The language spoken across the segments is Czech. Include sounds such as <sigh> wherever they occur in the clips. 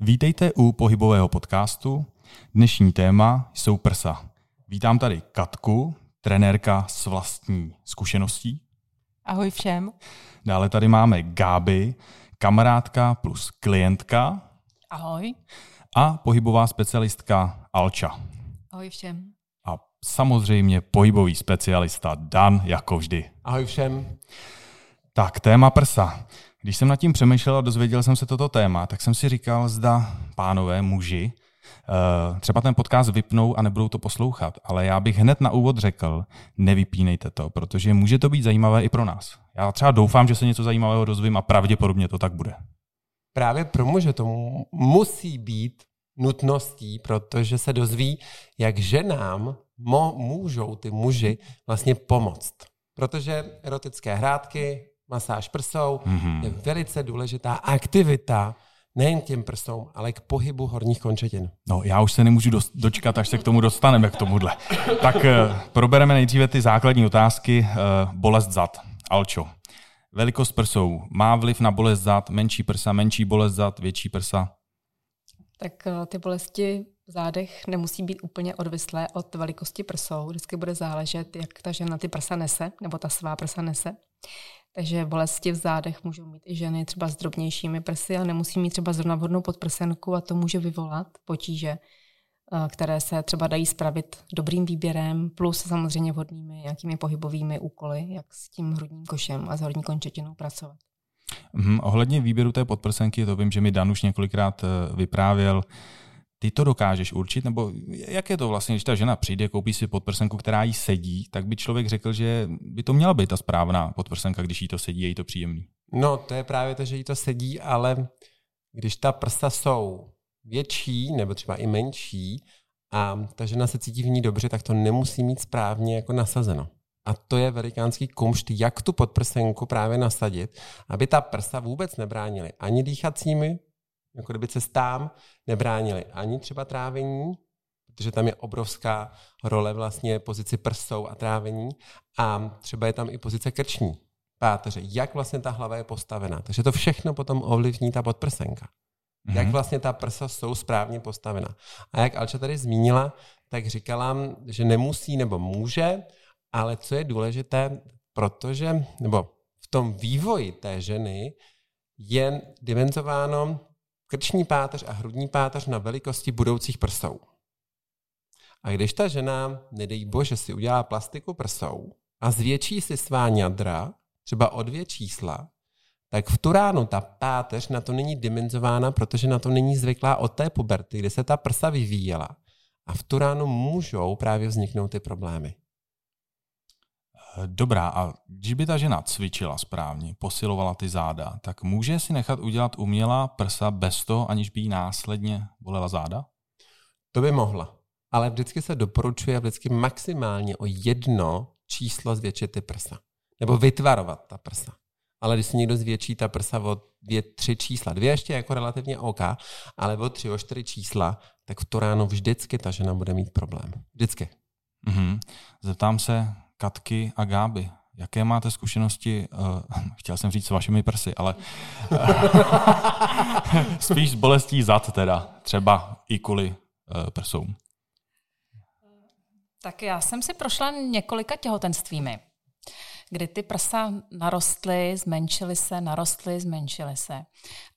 Vítejte u pohybového podcastu. Dnešní téma jsou prsa. Vítám tady Katku, trenérka s vlastní zkušeností. Ahoj všem. Dále tady máme Gáby, kamarádka plus klientka. Ahoj. A pohybová specialistka Alča. Ahoj všem. A samozřejmě pohybový specialista Dan, jako vždy. Ahoj všem. Tak, téma prsa. Když jsem nad tím přemýšlel a dozvěděl jsem se toto téma, tak jsem si říkal, zda pánové, muži, eh, třeba ten podcast vypnou a nebudou to poslouchat, ale já bych hned na úvod řekl, nevypínejte to, protože může to být zajímavé i pro nás. Já třeba doufám, že se něco zajímavého dozvím a pravděpodobně to tak bude. Právě pro muže to musí být nutností, protože se dozví, jak ženám mo- můžou ty muži vlastně pomoct. Protože erotické hrádky, masáž prsou mm-hmm. je velice důležitá aktivita nejen k těm prsům, ale k pohybu horních končetin. No, já už se nemůžu dočkat, až se k tomu dostaneme, k tomuhle. Tak uh, probereme nejdříve ty základní otázky. Uh, bolest zad. Alčo. Velikost prsou má vliv na bolest zad, menší prsa, menší bolest zad, větší prsa? Tak uh, ty bolesti zádech nemusí být úplně odvislé od velikosti prsou. Vždycky bude záležet, jak ta žena ty prsa nese, nebo ta svá prsa nese. Takže bolesti v zádech můžou mít i ženy třeba s drobnějšími prsy, ale nemusí mít třeba zrovna vhodnou podprsenku a to může vyvolat potíže, eh, které se třeba dají spravit dobrým výběrem, plus samozřejmě vhodnými nějakými pohybovými úkoly, jak s tím hrudním košem a s horní končetinou pracovat. Mm, ohledně výběru té podprsenky, to vím, že mi Dan už několikrát eh, vyprávěl, ty to dokážeš určit, nebo jak je to vlastně, když ta žena přijde, koupí si podprsenku, která jí sedí, tak by člověk řekl, že by to měla být ta správná podprsenka, když jí to sedí, je jí to příjemný. No, to je právě to, že jí to sedí, ale když ta prsa jsou větší nebo třeba i menší a ta žena se cítí v ní dobře, tak to nemusí mít správně jako nasazeno. A to je velikánský kumšt, jak tu podprsenku právě nasadit, aby ta prsa vůbec nebránily ani dýchacími jako kdyby cestám nebránili ani třeba trávení, protože tam je obrovská role vlastně pozici prsou a trávení a třeba je tam i pozice krční páteře, jak vlastně ta hlava je postavená. Takže to všechno potom ovlivní ta podprsenka. Mm-hmm. Jak vlastně ta prsa jsou správně postavena. A jak Alča tady zmínila, tak říkala, že nemusí nebo může, ale co je důležité, protože, nebo v tom vývoji té ženy je dimenzováno krční páteř a hrudní páteř na velikosti budoucích prsou. A když ta žena, nedej bože, si udělá plastiku prsou a zvětší si svá ňadra, třeba o dvě čísla, tak v tu ránu ta páteř na to není dimenzována, protože na to není zvyklá od té puberty, kdy se ta prsa vyvíjela. A v tu ránu můžou právě vzniknout ty problémy. Dobrá, a když by ta žena cvičila správně, posilovala ty záda, tak může si nechat udělat umělá prsa bez toho, aniž by jí následně bolela záda? To by mohla. Ale vždycky se doporučuje vždycky maximálně o jedno číslo zvětšit ty prsa. Nebo vytvarovat ta prsa. Ale když si někdo zvětší ta prsa o dvě, tři čísla, dvě ještě jako relativně OK, ale o tři, o čtyři čísla, tak v to ráno vždycky ta žena bude mít problém. Vždycky. Mm-hmm. Zeptám se, Katky a Gáby. Jaké máte zkušenosti, uh, <laughs> chtěl jsem říct s vašimi prsy, ale <laughs> spíš s bolestí zad teda, třeba i kvůli uh, prsům? Tak já jsem si prošla několika těhotenstvími, kdy ty prsa narostly, zmenšily se, narostly, zmenšily se.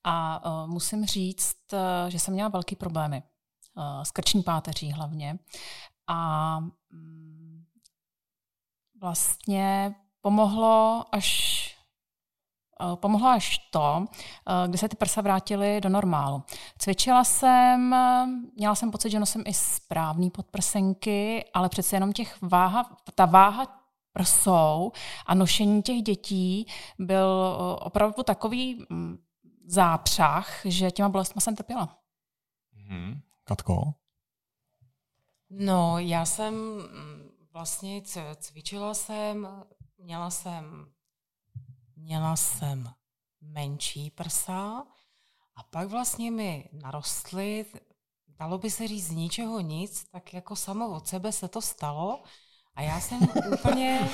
A uh, musím říct, uh, že jsem měla velké problémy. Uh, s krční páteří hlavně. A um, vlastně pomohlo až eh, pomohlo až to, eh, kdy se ty prsa vrátily do normálu. Cvičila jsem, měla jsem pocit, že nosím i správný podprsenky, ale přece jenom těch váha, ta váha prsou a nošení těch dětí byl eh, opravdu takový mm, zápřah, že těma bolestma jsem trpěla. Hmm. Katko? No, já jsem vlastně cvičila jsem, měla jsem, měla jsem menší prsa a pak vlastně mi narostly, dalo by se říct z ničeho nic, tak jako samo od sebe se to stalo a já jsem <laughs> úplně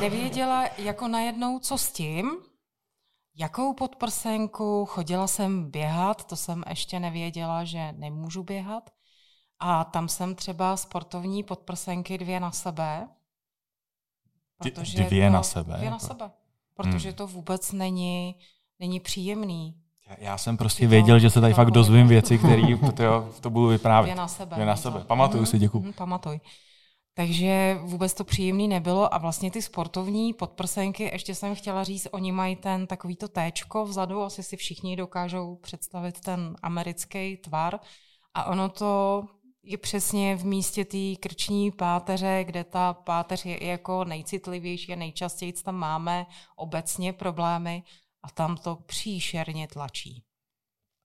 nevěděla jako najednou, co s tím. Jakou podprsenku? Chodila jsem běhat, to jsem ještě nevěděla, že nemůžu běhat. A tam jsem třeba sportovní podprsenky dvě na sebe. Protože dvě to, na sebe? Dvě na jako? sebe. Protože hmm. to vůbec není, není příjemný. Já jsem prostě věděl, že se tady fakt dozvím věci, které <laughs> to, to budu vyprávět. Dvě na sebe. Dvě na sebe. Pamatuju mm, si, děkuji. Mm, pamatuj. Takže vůbec to příjemný nebylo a vlastně ty sportovní podprsenky, ještě jsem chtěla říct, oni mají ten takovýto téčko vzadu, asi si všichni dokážou představit ten americký tvar a ono to je přesně v místě té krční páteře, kde ta páteř je jako nejcitlivější a nejčastěji tam máme obecně problémy a tam to příšerně tlačí.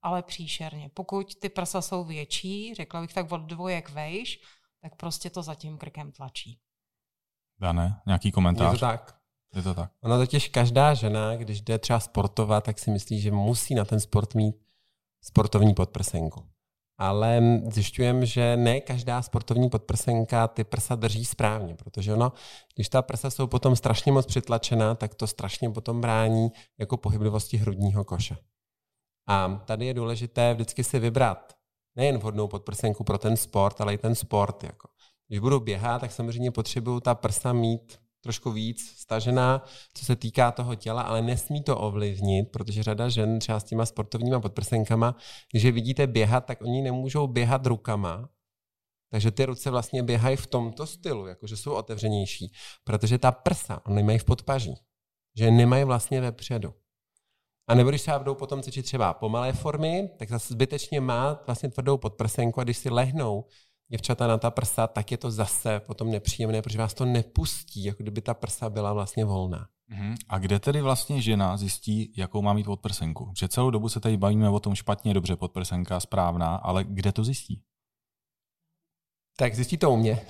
Ale příšerně. Pokud ty prsa jsou větší, řekla bych tak od dvojek vejš, tak prostě to za tím krkem tlačí. Dane, nějaký komentář? Je to tak. Je to tak. Ona totiž každá žena, když jde třeba sportovat, tak si myslí, že musí na ten sport mít sportovní podprsenku. Ale zjišťujeme, že ne každá sportovní podprsenka ty prsa drží správně, protože ono, když ta prsa jsou potom strašně moc přitlačená, tak to strašně potom brání jako pohyblivosti hrudního koše. A tady je důležité vždycky si vybrat nejen vhodnou podprsenku pro ten sport, ale i ten sport. Jako. Když budu běhat, tak samozřejmě potřebuju ta prsa mít trošku víc stažená, co se týká toho těla, ale nesmí to ovlivnit, protože řada žen třeba s těma sportovníma podprsenkama, když je vidíte běhat, tak oni nemůžou běhat rukama, takže ty ruce vlastně běhají v tomto stylu, jakože jsou otevřenější, protože ta prsa, oni mají v podpaží, že nemají vlastně vepředu. A nebo když se budou potom cvičit třeba pomalé formy, tak zase zbytečně má vlastně tvrdou podprsenku a když si lehnou děvčata na ta prsa, tak je to zase potom nepříjemné, protože vás to nepustí, jako kdyby ta prsa byla vlastně volná. Uh-huh. A kde tedy vlastně žena zjistí, jakou má mít podprsenku? Že celou dobu se tady bavíme o tom špatně, dobře, podprsenka, správná, ale kde to zjistí? Tak zjistí to u mě. <laughs>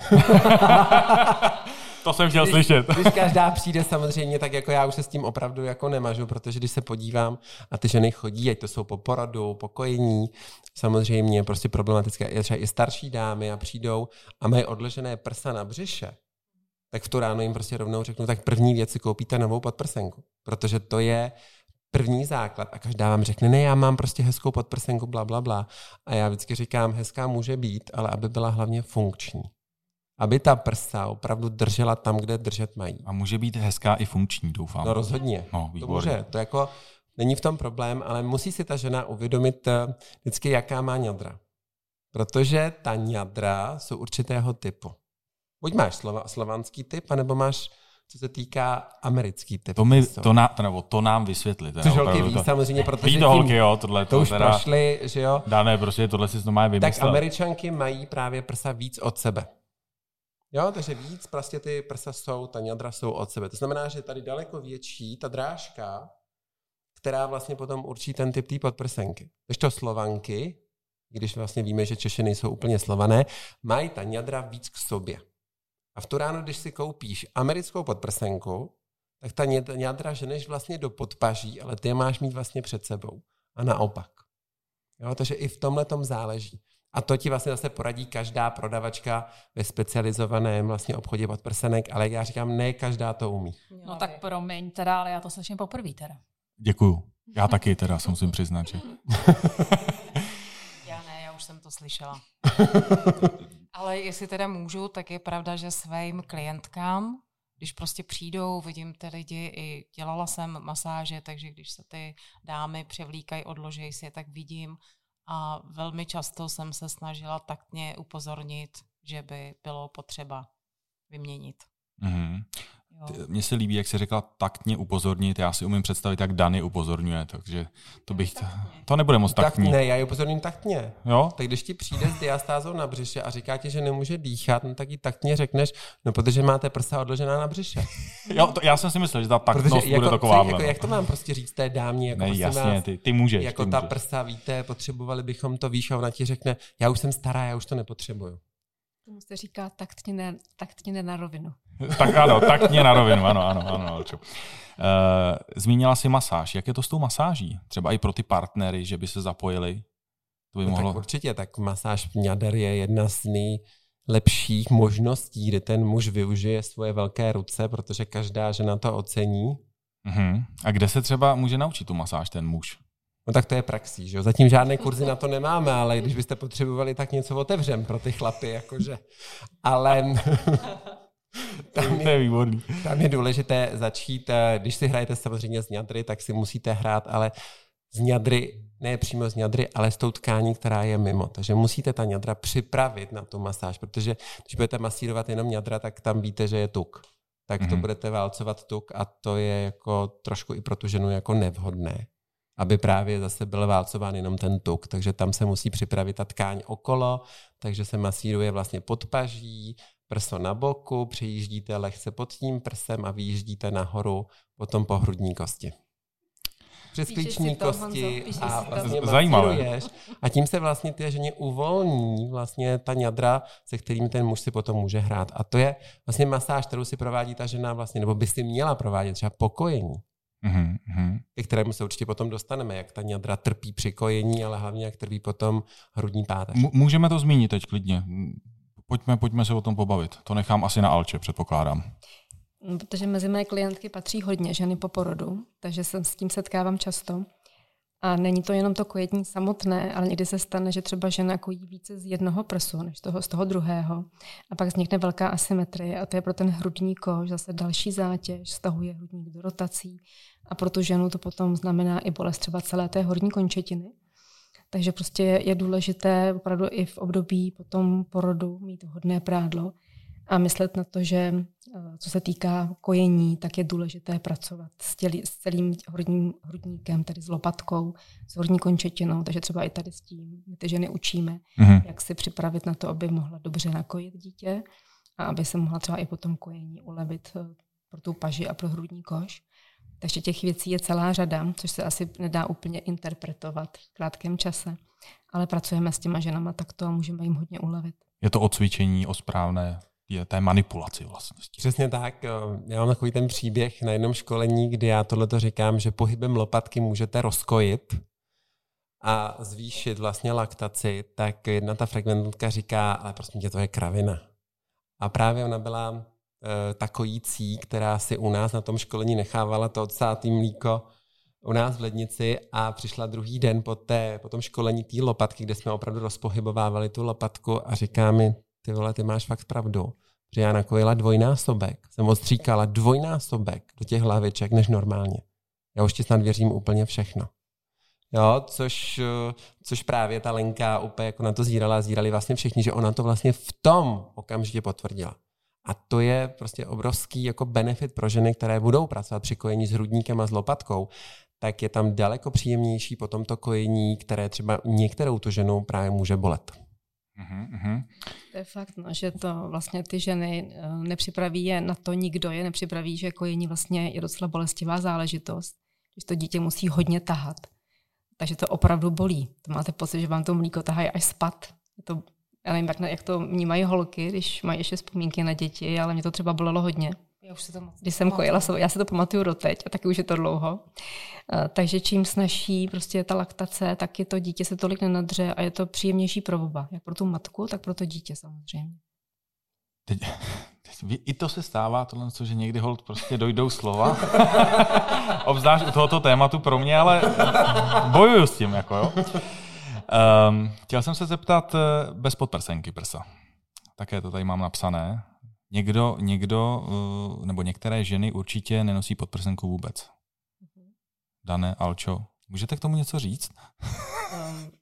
To jsem chtěl když, slyšet. Když každá přijde samozřejmě, tak jako já už se s tím opravdu jako nemažu, protože když se podívám a ty ženy chodí, ať to jsou po porodu, po kojení, samozřejmě prostě problematické, třeba i starší dámy a přijdou a mají odležené prsa na břiše, tak v tu ráno jim prostě rovnou řeknu, tak první věc si koupíte novou podprsenku, protože to je první základ a každá vám řekne, ne, já mám prostě hezkou podprsenku, bla, bla, bla. A já vždycky říkám, hezká může být, ale aby byla hlavně funkční aby ta prsa opravdu držela tam, kde držet mají. A může být hezká i funkční, doufám. No rozhodně. No, to může. To jako není v tom problém, ale musí si ta žena uvědomit eh, vždycky, jaká má ňadra. Protože ta ňadra jsou určitého typu. Buď máš slova, slovanský typ, anebo máš co se týká americký typ. To, mi, to, na, to, nebo to nám vysvětlit. Což holky ví to, samozřejmě, protože ví to holky, jo, tohle to, to už teda, prošli, že jo. Dané, prostě tohle si to má vymyslet. Tak američanky mají právě prsa víc od sebe. Jo, takže víc prostě ty prsa jsou, ta ňadra jsou od sebe. To znamená, že tady daleko větší ta drážka, která vlastně potom určí ten typ té podprsenky. Když to slovanky, když vlastně víme, že Češi nejsou úplně slované, mají ta ňadra víc k sobě. A v tu ráno, když si koupíš americkou podprsenku, tak ta ňadra ženeš vlastně do podpaží, ale ty je máš mít vlastně před sebou. A naopak. Jo, takže i v tomhle tom záleží. A to ti vlastně zase poradí každá prodavačka ve specializovaném vlastně obchodě podprsenek, ale já říkám, ne každá to umí. No tak promiň teda, ale já to slyším poprvé teda. Děkuju. Já taky teda se musím přiznat, že... já ne, já už jsem to slyšela. ale jestli teda můžu, tak je pravda, že svým klientkám, když prostě přijdou, vidím ty lidi, i dělala jsem masáže, takže když se ty dámy převlíkají, odloží si, tak vidím, a velmi často jsem se snažila taktně upozornit, že by bylo potřeba vyměnit. Mm-hmm. Mně se líbí, jak jsi řekla, taktně upozornit. Já si umím představit, jak Dany upozorňuje, takže to bych... To nebude moc taktní. Tak ne, já ji upozorním taktně. Jo? Tak když ti přijde s diastázou na břiše a říká ti, že nemůže dýchat, no tak ji taktně řekneš, no protože máte prsa odložená na břiše. <laughs> jo, to, já jsem si myslel, že ta taktnost protože bude jako, taková. Jako, jak to mám prostě říct té dámě? Jako ne, jasně, vás, ty, ty můžeš. Jako ty ta můžeš. prsa, víte, potřebovali bychom to, víš, a ona ti řekne, já už jsem stará, já už to nepotřebuju. Tomu se říká taktně, ne, taktně ne na rovinu. <laughs> tak ano, taktně na rovinu, ano, ano, ano. Uh, zmínila si masáž. Jak je to s tou masáží? Třeba i pro ty partnery, že by se zapojili? To by no mohlo... Tak určitě, tak masáž ňader je jedna z nejlepších možností, kdy ten muž využije svoje velké ruce, protože každá žena to ocení. Uh-huh. A kde se třeba může naučit tu masáž ten muž? No tak to je praxí, že jo? Zatím žádné kurzy na to nemáme, ale když byste potřebovali, tak něco otevřem pro ty chlapy, jakože. Ale <laughs> tam je, výborný. tam je důležité začít, eh, když si hrajete samozřejmě z ňadry, tak si musíte hrát, ale z ňadry, ne přímo z ňadry, ale s tou tkání, která je mimo. Takže musíte ta ňadra připravit na tu masáž, protože když budete masírovat jenom ňadra, tak tam víte, že je tuk. Tak to mm-hmm. budete válcovat tuk a to je jako trošku i pro tu ženu jako nevhodné aby právě zase byl válcován jenom ten tuk. Takže tam se musí připravit ta tkáň okolo, takže se masíruje vlastně podpaží, prso na boku, přijíždíte lehce pod tím prsem a vyjíždíte nahoru potom po hrudní kosti. Přes klíční kosti Honzo, a vlastně Zajímavé. A tím se vlastně ty ženě uvolní vlastně ta ňadra, se kterými ten muž si potom může hrát. A to je vlastně masáž, kterou si provádí ta žena vlastně, nebo by si měla provádět třeba pokojení. Mm-hmm. Ke kterému se určitě potom dostaneme, jak ta ňadra trpí při kojení, ale hlavně jak trpí potom hrudní páteř. M- můžeme to zmínit teď klidně. Pojďme, pojďme se o tom pobavit. To nechám asi na Alče, předpokládám. No, protože mezi mé klientky patří hodně ženy po porodu, takže se s tím setkávám často. A není to jenom to kojení samotné, ale někdy se stane, že třeba žena kojí více z jednoho prsu než toho, z toho druhého. A pak vznikne velká asymetrie a to je pro ten hrudní kož zase další zátěž, stahuje hrudník do rotací a pro tu ženu to potom znamená i bolest třeba celé té horní končetiny. Takže prostě je důležité opravdu i v období potom porodu mít vhodné prádlo a myslet na to, že eh, co se týká kojení, tak je důležité pracovat s, těli, s celým horním hrudníkem, tedy s lopatkou, s horní končetinou, takže třeba i tady s tím my ty ženy učíme, mm-hmm. jak si připravit na to, aby mohla dobře nakojit dítě a aby se mohla třeba i potom kojení ulevit eh, pro tu paži a pro hrudní koš. Takže těch věcí je celá řada, což se asi nedá úplně interpretovat v krátkém čase. Ale pracujeme s těma ženama takto a můžeme jim hodně ulevit. Je to o cvičení, o správné té manipulaci vlastně. Přesně tak. Já mám takový ten příběh na jednom školení, kdy já tohleto říkám, že pohybem lopatky můžete rozkojit a zvýšit vlastně laktaci, tak jedna ta frekventka říká, ale prostě tě, to je kravina. A právě ona byla e, takovící, která si u nás na tom školení nechávala to odsátý mlíko u nás v lednici a přišla druhý den po, té, po tom školení té lopatky, kde jsme opravdu rozpohybovávali tu lopatku a říká mi, ty vole, ty máš fakt pravdu. Že já nakojila dvojnásobek, jsem odstříkala dvojnásobek do těch hlaviček než normálně. Já už ti snad věřím úplně všechno. Jo, což, což právě ta Lenka úplně jako na to zírala, zírali vlastně všichni, že ona to vlastně v tom okamžitě potvrdila. A to je prostě obrovský jako benefit pro ženy, které budou pracovat při kojení s hrudníkem a s lopatkou, tak je tam daleko příjemnější potom to kojení, které třeba některou tu ženu právě může bolet. Uh-huh. To je fakt, no, že to vlastně ty ženy eh, nepřipraví je na to nikdo, je nepřipraví, že kojení vlastně je docela bolestivá záležitost, když to dítě musí hodně tahat. Takže to opravdu bolí. To máte pocit, že vám to mlíko tahají až spad. Je to, já nevím, jak, jak to vnímají holky, když mají ještě vzpomínky na děti, ale mě to třeba bolelo hodně. Já už se to moc Když jsem kojila, já se to pamatuju doteď a taky už je to dlouho. Takže čím snažší prostě je ta laktace, tak je to dítě se tolik nenadře a je to příjemnější pro oba. Jak pro tu matku, tak pro to dítě samozřejmě. Teď, teď, I to se stává, tohle, že někdy hold prostě dojdou slova. <laughs> Obzvlášť u tohoto tématu pro mě, ale bojuju s tím. Jako, jo. Um, chtěl jsem se zeptat eh, bez podprsenky prsa. Také to tady mám napsané. Někdo, někdo eh, nebo některé ženy určitě nenosí podprsenku vůbec. Mhm. Dané, Alčo, můžete k tomu něco říct?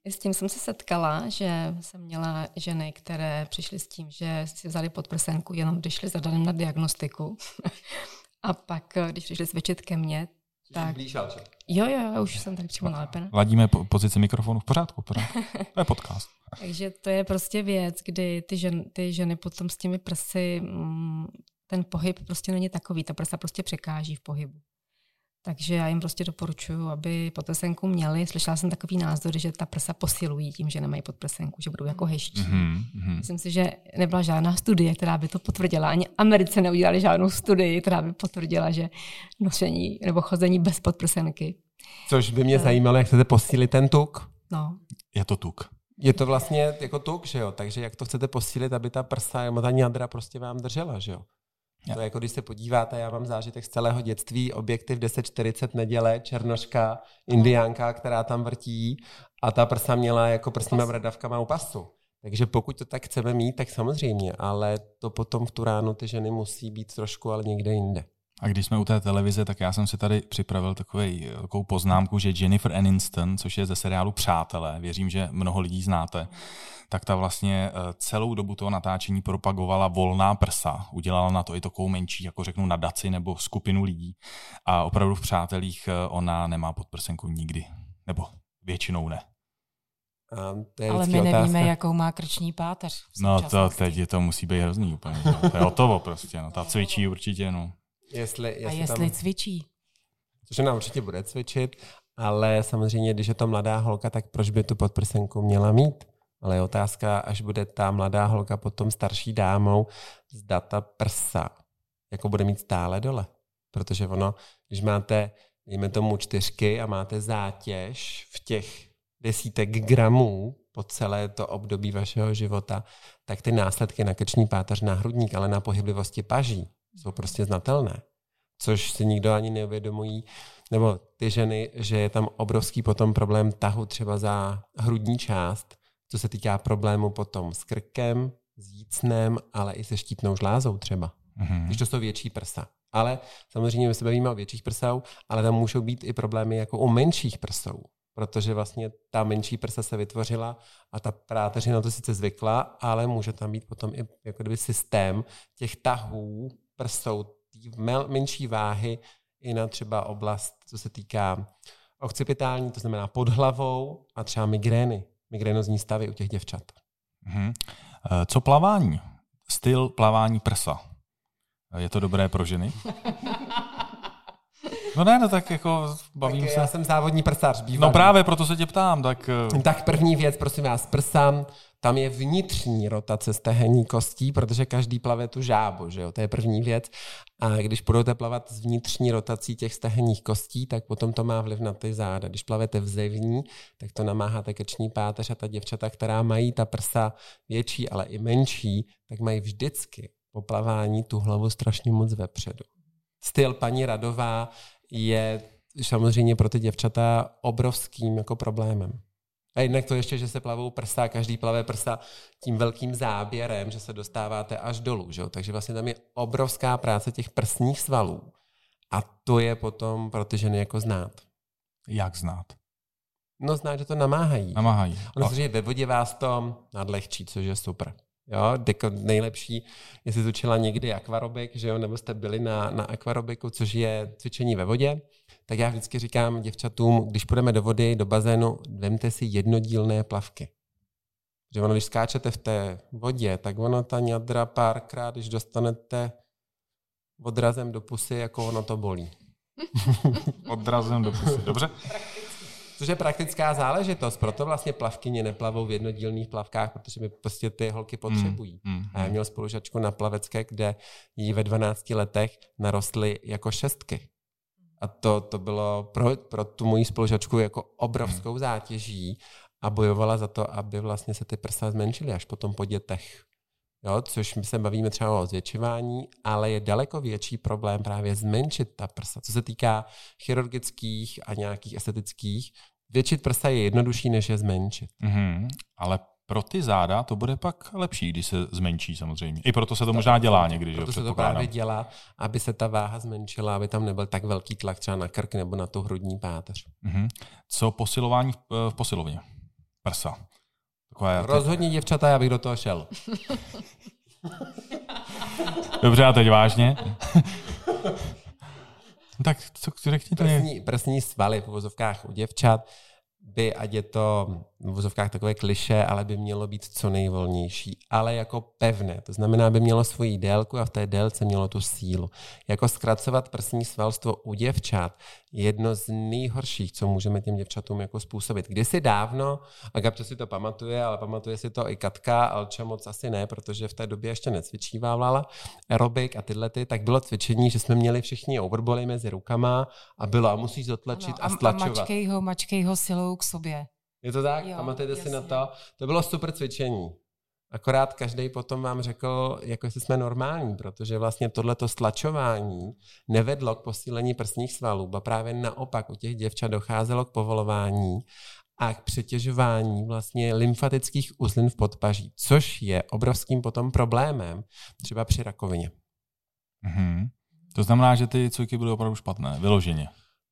S tím jsem se setkala, že jsem měla ženy, které přišly s tím, že si vzali podprsenku jenom když šli zadanem na diagnostiku. <laughs> A pak, eh, když přišli cvičit ke mně, tak... Blíž, jo, jo, jo, už jsem tady přímo nalepená. Ladíme po, pozici mikrofonu v pořádku, v pořádku. <laughs> To je podcast. Takže to je prostě věc, kdy ty, žen, ty ženy potom s těmi prsy, mm, ten pohyb prostě není takový, ta prsa prostě překáží v pohybu. Takže já jim prostě doporučuji, aby podprsenku měli. Slyšela jsem takový názor, že ta prsa posilují tím, že nemají podprsenku, že budou jako hezčí. Mm-hmm. Myslím si, že nebyla žádná studie, která by to potvrdila. Ani Americe neudělali žádnou studii, která by potvrdila, že nošení nebo chození bez podprsenky. Což by mě uh, zajímalo, jak chcete posílit ten tuk. No. Je to tuk. Je to vlastně jako tuk, že jo? Takže jak to chcete posílit, aby ta prsa, ta ňadra prostě vám držela, že jo? Ja. To je jako když se podíváte, já mám zážitek z celého dětství, objektiv 1040 neděle, černoška, indiánka, která tam vrtí a ta prsa měla jako prsníma bradavkama u pasu. Takže pokud to tak chceme mít, tak samozřejmě, ale to potom v tu ránu ty ženy musí být trošku ale někde jinde. A když jsme u té televize, tak já jsem si tady připravil takový, takovou poznámku, že Jennifer Aniston, což je ze seriálu Přátelé, věřím, že mnoho lidí znáte, tak ta vlastně eh, celou dobu toho natáčení propagovala volná prsa. Udělala na to i takovou menší, jako řeknu, nadaci nebo skupinu lidí. A opravdu v Přátelích eh, ona nemá podprsenku nikdy. Nebo většinou ne. Um, to je Ale my nevíme, otázka. jakou má krční páteř. No to teď je to musí být hrozný úplně. To je hotovo prostě. No. Ta cvičí určitě. No. Jestli, jestli A jestli tam, cvičí? Což nám určitě bude cvičit, ale samozřejmě, když je to mladá holka, tak proč by tu podprsenku měla mít? Ale je otázka, až bude ta mladá holka potom starší dámou, zda ta prsa jako bude mít stále dole. Protože ono, když máte, dejme tomu čtyřky a máte zátěž v těch desítek gramů po celé to období vašeho života, tak ty následky na krční páteř, na hrudník, ale na pohyblivosti paží jsou prostě znatelné. Což si nikdo ani neuvědomují, nebo ty ženy, že je tam obrovský potom problém tahu třeba za hrudní část, co se týká problému potom s krkem, s jícnem, ale i se štítnou žlázou třeba. Mm-hmm. Když to jsou větší prsa. Ale samozřejmě my se bavíme o větších prsou, ale tam můžou být i problémy jako u menších prsou protože vlastně ta menší prsa se vytvořila a ta práteřina to sice zvykla, ale může tam být potom i jako kdyby systém těch tahů prsou, menší váhy i na třeba oblast, co se týká okcipitální, to znamená pod hlavou a třeba migrény, migrénozní stavy u těch děvčat. Mm-hmm. Co plavání? Styl plavání prsa. Je to dobré pro ženy? <laughs> No ne, no tak jako bavím tak se. Já jsem závodní prsář, bývalý. No právě, proto se tě ptám. Tak... Eh, tak první věc, prosím vás, prsa, tam je vnitřní rotace stehenní kostí, protože každý plave tu žábu, že jo? To je první věc. A když budete plavat s vnitřní rotací těch stehenních kostí, tak potom to má vliv na ty záda. Když plavete v zevní, tak to namáháte krční páteř a ta děvčata, která mají ta prsa větší, ale i menší, tak mají vždycky po plavání tu hlavu strašně moc vepředu. Styl paní Radová je samozřejmě pro ty děvčata obrovským jako problémem. A jednak to ještě, že se plavou prsa, každý plave prsa tím velkým záběrem, že se dostáváte až dolů. Že? Takže vlastně tam je obrovská práce těch prsních svalů. A to je potom pro ty ženy jako znát. Jak znát? No znát, že to namáhají. Namáhají. Ono se, že ve vodě vás to nadlehčí, což je super. Jo, deko nejlepší, jestli točila někdy akvarobik, že jo, nebo jste byli na, na akvarobiku, což je cvičení ve vodě, tak já vždycky říkám děvčatům, když půjdeme do vody, do bazénu, vemte si jednodílné plavky. Že ono, když skáčete v té vodě, tak ono ta ňadra párkrát, když dostanete odrazem do pusy, jako ono to bolí. <laughs> odrazem do pusy, dobře. Což je praktická záležitost, proto vlastně plavkyně neplavou v jednodílných plavkách, protože mi prostě ty holky hmm, potřebují. Mm, mm, a já měl spolužačku na plavecké, kde jí ve 12 letech narostly jako šestky. A to, to bylo pro, pro tu moji spolužačku jako obrovskou mm. zátěží a bojovala za to, aby vlastně se ty prsa zmenšily až potom po dětech. Jo, což my se bavíme třeba o zvětšování, ale je daleko větší problém právě zmenšit ta prsa. Co se týká chirurgických a nějakých estetických, většit prsa je jednodušší, než je zmenšit. Mm-hmm, ale pro ty záda to bude pak lepší, když se zmenší samozřejmě. I proto se to možná dělá někdy, proto že se to právě dělá, aby se ta váha zmenšila, aby tam nebyl tak velký tlak třeba na krk nebo na tu hrudní páteř. Mm-hmm. Co posilování v posilovně? Prsa. Taková Rozhodně děvčata, já bych do toho šel. <laughs> Dobře, a teď vážně? <laughs> tak co řekni to prsní, prsní svaly v uvozovkách u děvčat by, ať je to v vozovkách takové kliše, ale by mělo být co nejvolnější, ale jako pevné. To znamená, by mělo svoji délku a v té délce mělo tu sílu. Jako zkracovat prsní svalstvo u děvčat je jedno z nejhorších, co můžeme těm děvčatům jako způsobit. Kdysi dávno, a Gabča si to pamatuje, ale pamatuje si to i Katka, Alča moc asi ne, protože v té době ještě necvičívala aerobik a tyhle ty, tak bylo cvičení, že jsme měli všichni overboly mezi rukama a bylo a musíš zotlačit ano, a, a stlačovat. A mačkej ho, mačkej ho silou k sobě. Je to tak? Jo, Pamatujete jasně. si na to? To bylo super cvičení. Akorát každý potom vám řekl, jako jestli jsme normální, protože vlastně tohleto stlačování nevedlo k posílení prsních svalů, a právě naopak u těch děvčat docházelo k povolování a k přetěžování vlastně lymfatických uzlin v podpaží, což je obrovským potom problémem třeba při rakovině. Mm-hmm. To znamená, že ty cviky byly opravdu špatné, vyloženě.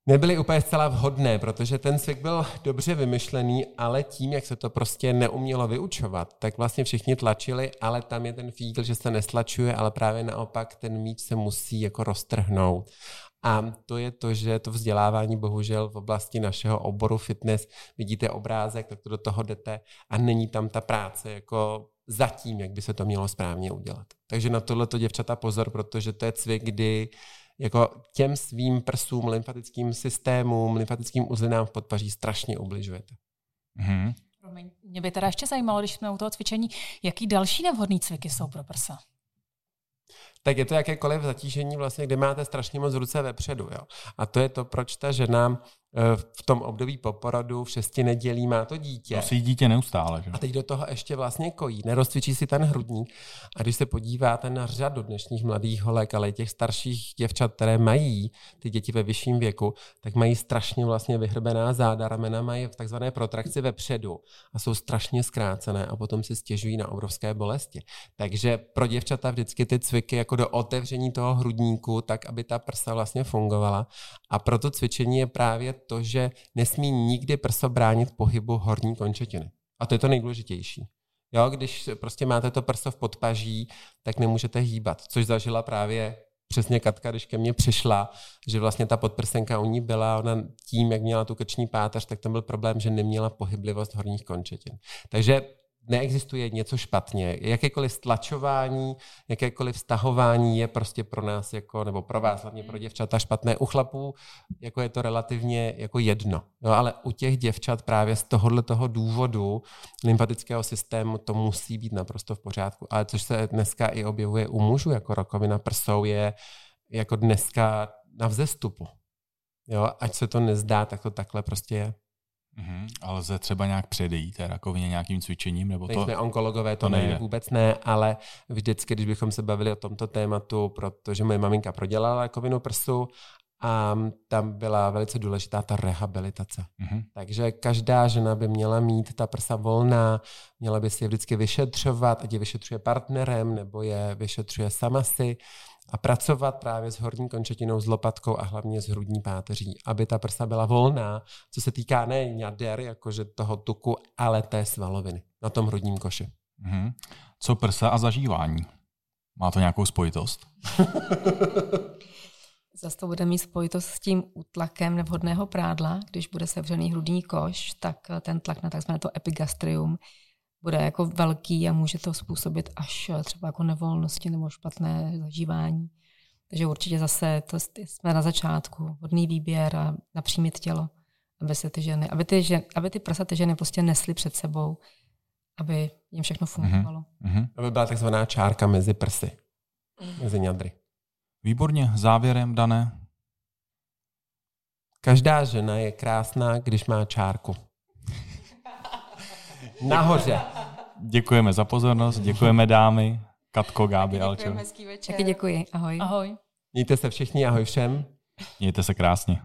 Nebyly úplně zcela vhodné, protože ten cvik byl dobře vymyšlený, ale tím, jak se to prostě neumělo vyučovat, tak vlastně všichni tlačili, ale tam je ten fígl, že se neslačuje, ale právě naopak ten míč se musí jako roztrhnout. A to je to, že to vzdělávání bohužel v oblasti našeho oboru fitness, vidíte obrázek, tak to do toho jdete a není tam ta práce jako zatím, jak by se to mělo správně udělat. Takže na tohle to děvčata pozor, protože to je cvik, kdy jako těm svým prsům, lymfatickým systémům, lymfatickým uzlinám v podpaří strašně ubližujete. Mm-hmm. Mě by teda ještě zajímalo, když jsme u toho cvičení, jaký další nevhodný cviky jsou pro prsa? Tak je to jakékoliv zatížení, vlastně, kde máte strašně moc ruce vepředu. Jo? A to je to, proč ta žena Eh, v tom období po porodu v šesti nedělí má to dítě. Nosí dítě neustále. Že? A teď do toho ještě vlastně kojí, nerozcvičí si ten hrudník. A když se podíváte na řadu dnešních mladých holek, ale i těch starších děvčat, které mají ty děti ve vyšším věku, tak mají strašně vlastně vyhrbená záda, ramena mají v takzvané protrakci vepředu a jsou strašně zkrácené a potom si stěžují na obrovské bolesti. Takže pro děvčata vždycky ty cviky jako do otevření toho hrudníku, tak aby ta prsa vlastně fungovala. A proto cvičení je právě to, že nesmí nikdy prso bránit pohybu horní končetiny. A to je to nejdůležitější. Jo, když prostě máte to prso v podpaží, tak nemůžete hýbat, což zažila právě přesně Katka, když ke mně přišla, že vlastně ta podprsenka u ní byla, ona tím, jak měla tu krční páteř, tak tam byl problém, že neměla pohyblivost horních končetin. Takže neexistuje něco špatně. Jakékoliv stlačování, jakékoliv stahování je prostě pro nás, jako, nebo pro vás, hlavně pro děvčata, špatné. U chlapů jako je to relativně jako jedno. No, ale u těch děvčat právě z tohohle toho důvodu lymfatického systému to musí být naprosto v pořádku. Ale což se dneska i objevuje u mužů, jako rakovina prsou, je jako dneska na vzestupu. Jo, ať se to nezdá, tak to takhle prostě je. Mm-hmm. Ale lze třeba nějak předejít té rakovině nějakým cvičením? Nebo to, Nejsme onkologové, to, to nejde. ne, vůbec ne, ale vždycky, když bychom se bavili o tomto tématu, protože moje maminka prodělala rakovinu prsu a tam byla velice důležitá ta rehabilitace. Mm-hmm. Takže každá žena by měla mít ta prsa volná, měla by si je vždycky vyšetřovat, ať je vyšetřuje partnerem nebo je vyšetřuje sama si a pracovat právě s horní končetinou, s lopatkou a hlavně s hrudní páteří, aby ta prsa byla volná, co se týká ne jader, jakože toho tuku, ale té svaloviny na tom hrudním koši. Mm-hmm. Co prsa a zažívání? Má to nějakou spojitost? <laughs> Zase to bude mít spojitost s tím útlakem nevhodného prádla. Když bude sevřený hrudní koš, tak ten tlak na tzv. epigastrium bude jako velký a může to způsobit až třeba jako nevolnosti nebo špatné zažívání. Takže určitě zase to jsme na začátku, hodný výběr a napřímit tělo, aby se ty ženy, aby ty, ženy, aby ty prsa ty ženy prostě nesly před sebou, aby jim všechno fungovalo. Mm-hmm. Aby byla takzvaná čárka mezi prsy, mm. mezi ňadry. Výborně, závěrem, Dané. Každá žena je krásná, když má čárku. Nahoře. Děkujeme za pozornost, děkujeme dámy, Katko, Gáby, Alčo. Taky děkuji, ahoj. Ahoj. Mějte se všichni, ahoj všem. Mějte se krásně.